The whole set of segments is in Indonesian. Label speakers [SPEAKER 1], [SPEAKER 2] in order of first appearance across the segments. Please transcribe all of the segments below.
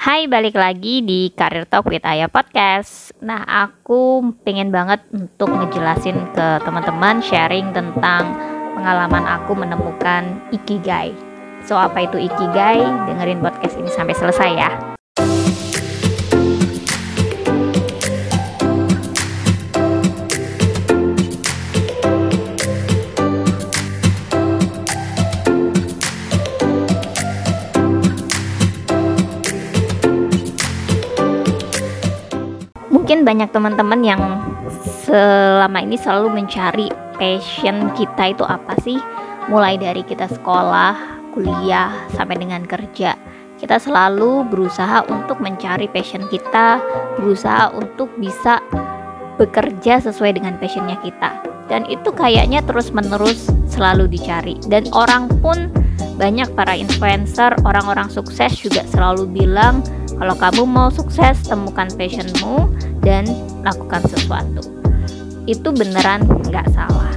[SPEAKER 1] Hai, balik lagi di Career Talk with Ayah Podcast. Nah, aku pengen banget untuk ngejelasin ke teman-teman sharing tentang pengalaman aku menemukan Ikigai. So, apa itu Ikigai? Dengerin podcast ini sampai selesai ya. Mungkin banyak teman-teman yang selama ini selalu mencari passion kita itu apa sih? Mulai dari kita sekolah kuliah sampai dengan kerja. Kita selalu berusaha untuk mencari passion kita berusaha untuk bisa bekerja sesuai dengan passionnya kita. Dan itu kayaknya terus menerus selalu dicari. Dan orang pun banyak para influencer orang-orang sukses juga selalu bilang kalau kamu mau sukses, temukan passionmu dan lakukan sesuatu. Itu beneran nggak salah.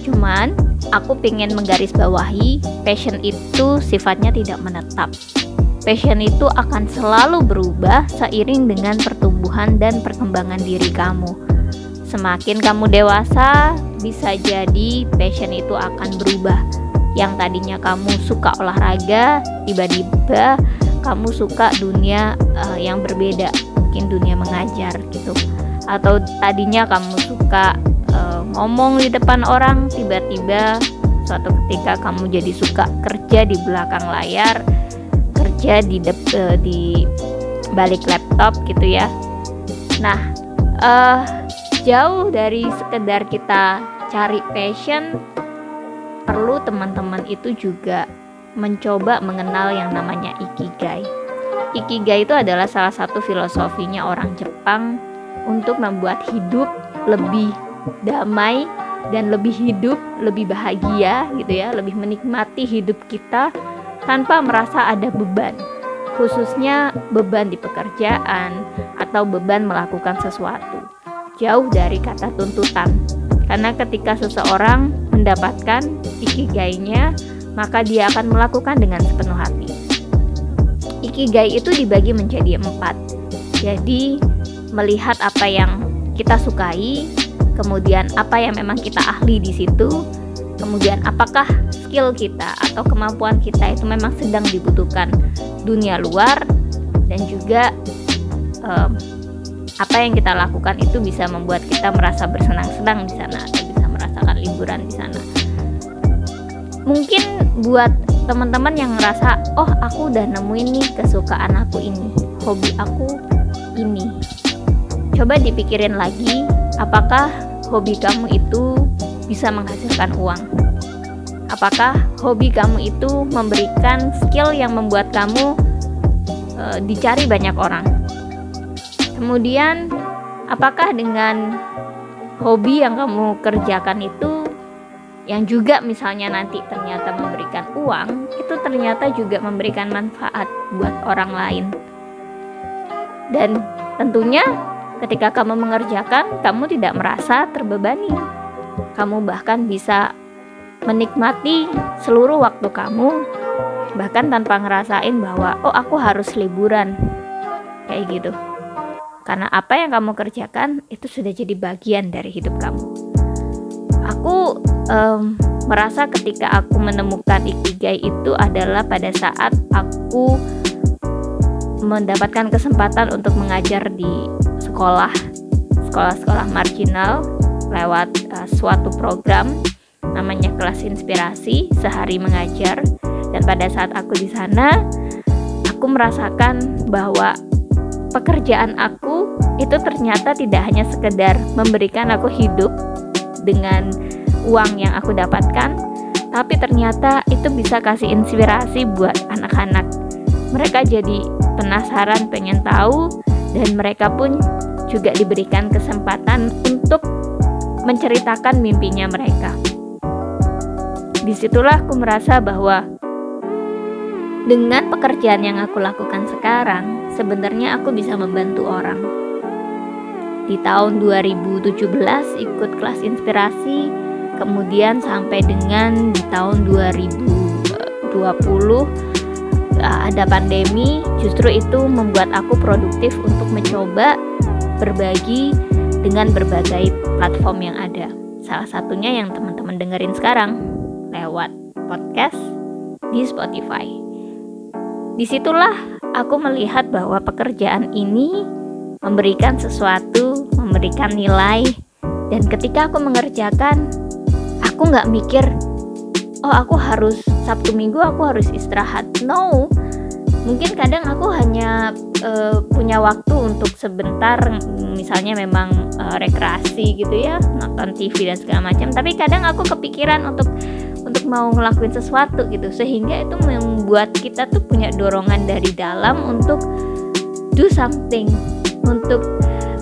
[SPEAKER 1] Cuman aku pengen menggarisbawahi passion itu sifatnya tidak menetap. Passion itu akan selalu berubah seiring dengan pertumbuhan dan perkembangan diri kamu. Semakin kamu dewasa, bisa jadi passion itu akan berubah. Yang tadinya kamu suka olahraga, tiba-tiba kamu suka dunia uh, yang berbeda mungkin dunia mengajar gitu atau tadinya kamu suka uh, ngomong di depan orang tiba-tiba suatu ketika kamu jadi suka kerja di belakang layar kerja di de uh, di balik laptop gitu ya nah uh, jauh dari sekedar kita cari passion perlu teman-teman itu juga mencoba mengenal yang namanya ikigai. Ikigai itu adalah salah satu filosofinya orang Jepang untuk membuat hidup lebih damai dan lebih hidup, lebih bahagia gitu ya, lebih menikmati hidup kita tanpa merasa ada beban. Khususnya beban di pekerjaan atau beban melakukan sesuatu. Jauh dari kata tuntutan. Karena ketika seseorang mendapatkan ikigainya, maka dia akan melakukan dengan sepenuh hati. Ikigai itu dibagi menjadi empat. Jadi, melihat apa yang kita sukai, kemudian apa yang memang kita ahli di situ, kemudian apakah skill kita atau kemampuan kita itu memang sedang dibutuhkan dunia luar, dan juga um, apa yang kita lakukan itu bisa membuat kita merasa bersenang-senang di sana atau bisa merasakan liburan di sana mungkin buat teman-teman yang ngerasa oh aku udah nemuin nih kesukaan aku ini hobi aku ini. Coba dipikirin lagi apakah hobi kamu itu bisa menghasilkan uang? Apakah hobi kamu itu memberikan skill yang membuat kamu e, dicari banyak orang? Kemudian apakah dengan hobi yang kamu kerjakan itu yang juga misalnya nanti ternyata memberikan uang, itu ternyata juga memberikan manfaat buat orang lain. Dan tentunya ketika kamu mengerjakan, kamu tidak merasa terbebani. Kamu bahkan bisa menikmati seluruh waktu kamu bahkan tanpa ngerasain bahwa oh aku harus liburan. Kayak gitu. Karena apa yang kamu kerjakan itu sudah jadi bagian dari hidup kamu aku um, merasa ketika aku menemukan ikigai itu adalah pada saat aku mendapatkan kesempatan untuk mengajar di sekolah sekolah-sekolah marginal lewat uh, suatu program namanya kelas inspirasi sehari mengajar. Dan pada saat aku di sana aku merasakan bahwa pekerjaan aku itu ternyata tidak hanya sekedar memberikan aku hidup dengan uang yang aku dapatkan, tapi ternyata itu bisa kasih inspirasi buat anak-anak. Mereka jadi penasaran, pengen tahu, dan mereka pun juga diberikan kesempatan untuk menceritakan mimpinya mereka. Di situlah aku merasa bahwa dengan pekerjaan yang aku lakukan sekarang, sebenarnya aku bisa membantu orang di tahun 2017 ikut kelas inspirasi kemudian sampai dengan di tahun 2020 uh, uh, ada pandemi justru itu membuat aku produktif untuk mencoba berbagi dengan berbagai platform yang ada. Salah satunya yang teman-teman dengerin sekarang lewat podcast di Spotify. Di situlah aku melihat bahwa pekerjaan ini memberikan sesuatu, memberikan nilai, dan ketika aku mengerjakan, aku nggak mikir, oh aku harus Sabtu Minggu aku harus istirahat. No, mungkin kadang aku hanya uh, punya waktu untuk sebentar misalnya memang uh, rekreasi gitu ya nonton TV dan segala macam. Tapi kadang aku kepikiran untuk untuk mau ngelakuin sesuatu gitu. Sehingga itu membuat kita tuh punya dorongan dari dalam untuk do something untuk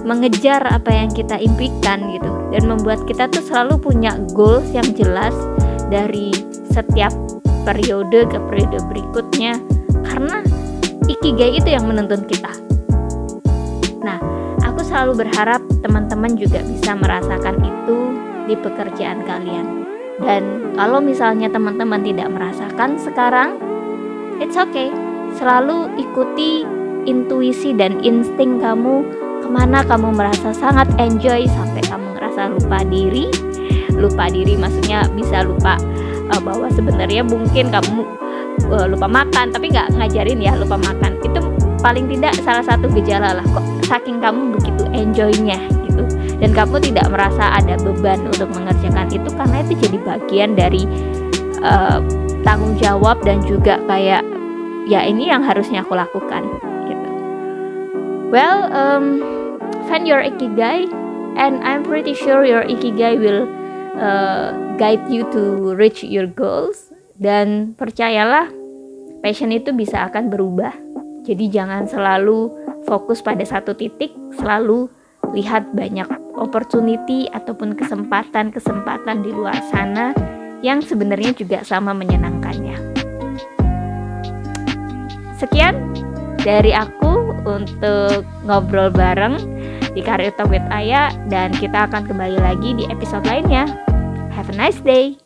[SPEAKER 1] mengejar apa yang kita impikan gitu dan membuat kita tuh selalu punya goals yang jelas dari setiap periode ke periode berikutnya karena ikigai itu yang menuntun kita. Nah, aku selalu berharap teman-teman juga bisa merasakan itu di pekerjaan kalian. Dan kalau misalnya teman-teman tidak merasakan sekarang, it's okay. Selalu ikuti intuisi dan insting kamu ke mana kamu merasa sangat enjoy sampai kamu ngerasa lupa diri. Lupa diri maksudnya bisa lupa uh, bahwa sebenarnya mungkin kamu uh, lupa makan tapi nggak ngajarin ya lupa makan. Itu paling tidak salah satu gejala lah kok saking kamu begitu enjoynya gitu. Dan kamu tidak merasa ada beban untuk mengerjakan itu karena itu jadi bagian dari uh, tanggung jawab dan juga kayak ya ini yang harusnya aku lakukan gitu. Well um, find your ikigai and I'm pretty sure your ikigai will uh, guide you to reach your goals. Dan percayalah passion itu bisa akan berubah. Jadi jangan selalu fokus pada satu titik selalu lihat banyak opportunity ataupun kesempatan-kesempatan di luar sana yang sebenarnya juga sama menyenangkannya. Sekian dari aku untuk ngobrol bareng di Career Talk with Aya dan kita akan kembali lagi di episode lainnya. Have a nice day.